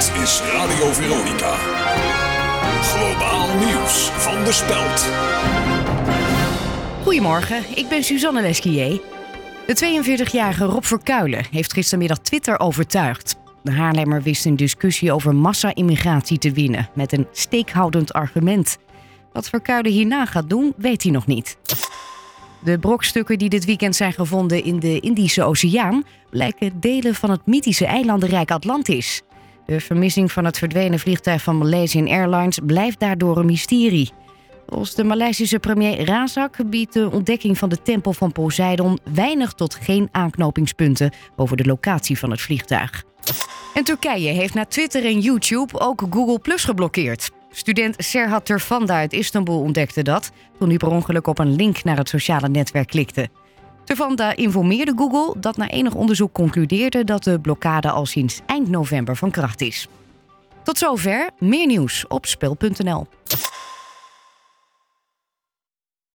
Dit is Radio Veronica. Globaal nieuws van de Speld. Goedemorgen, ik ben Suzanne Lesquier. De 42-jarige Rob Verkuilen heeft gistermiddag Twitter overtuigd. De Haarlemmer wist een discussie over massa-immigratie te winnen met een steekhoudend argument. Wat Verkuilen hierna gaat doen, weet hij nog niet. De brokstukken die dit weekend zijn gevonden in de Indische Oceaan blijken delen van het mythische eilandenrijk Atlantis. De vermissing van het verdwenen vliegtuig van Malaysian Airlines blijft daardoor een mysterie. Volgens de Maleisische premier Razak biedt de ontdekking van de tempel van Poseidon weinig tot geen aanknopingspunten over de locatie van het vliegtuig. En Turkije heeft na Twitter en YouTube ook Google Plus geblokkeerd. Student Serhat Turfanda uit Istanbul ontdekte dat toen hij per ongeluk op een link naar het sociale netwerk klikte. Turfanda informeerde Google dat na enig onderzoek concludeerde dat de blokkade al sinds eind november van kracht is. Tot zover, meer nieuws op speel.nl.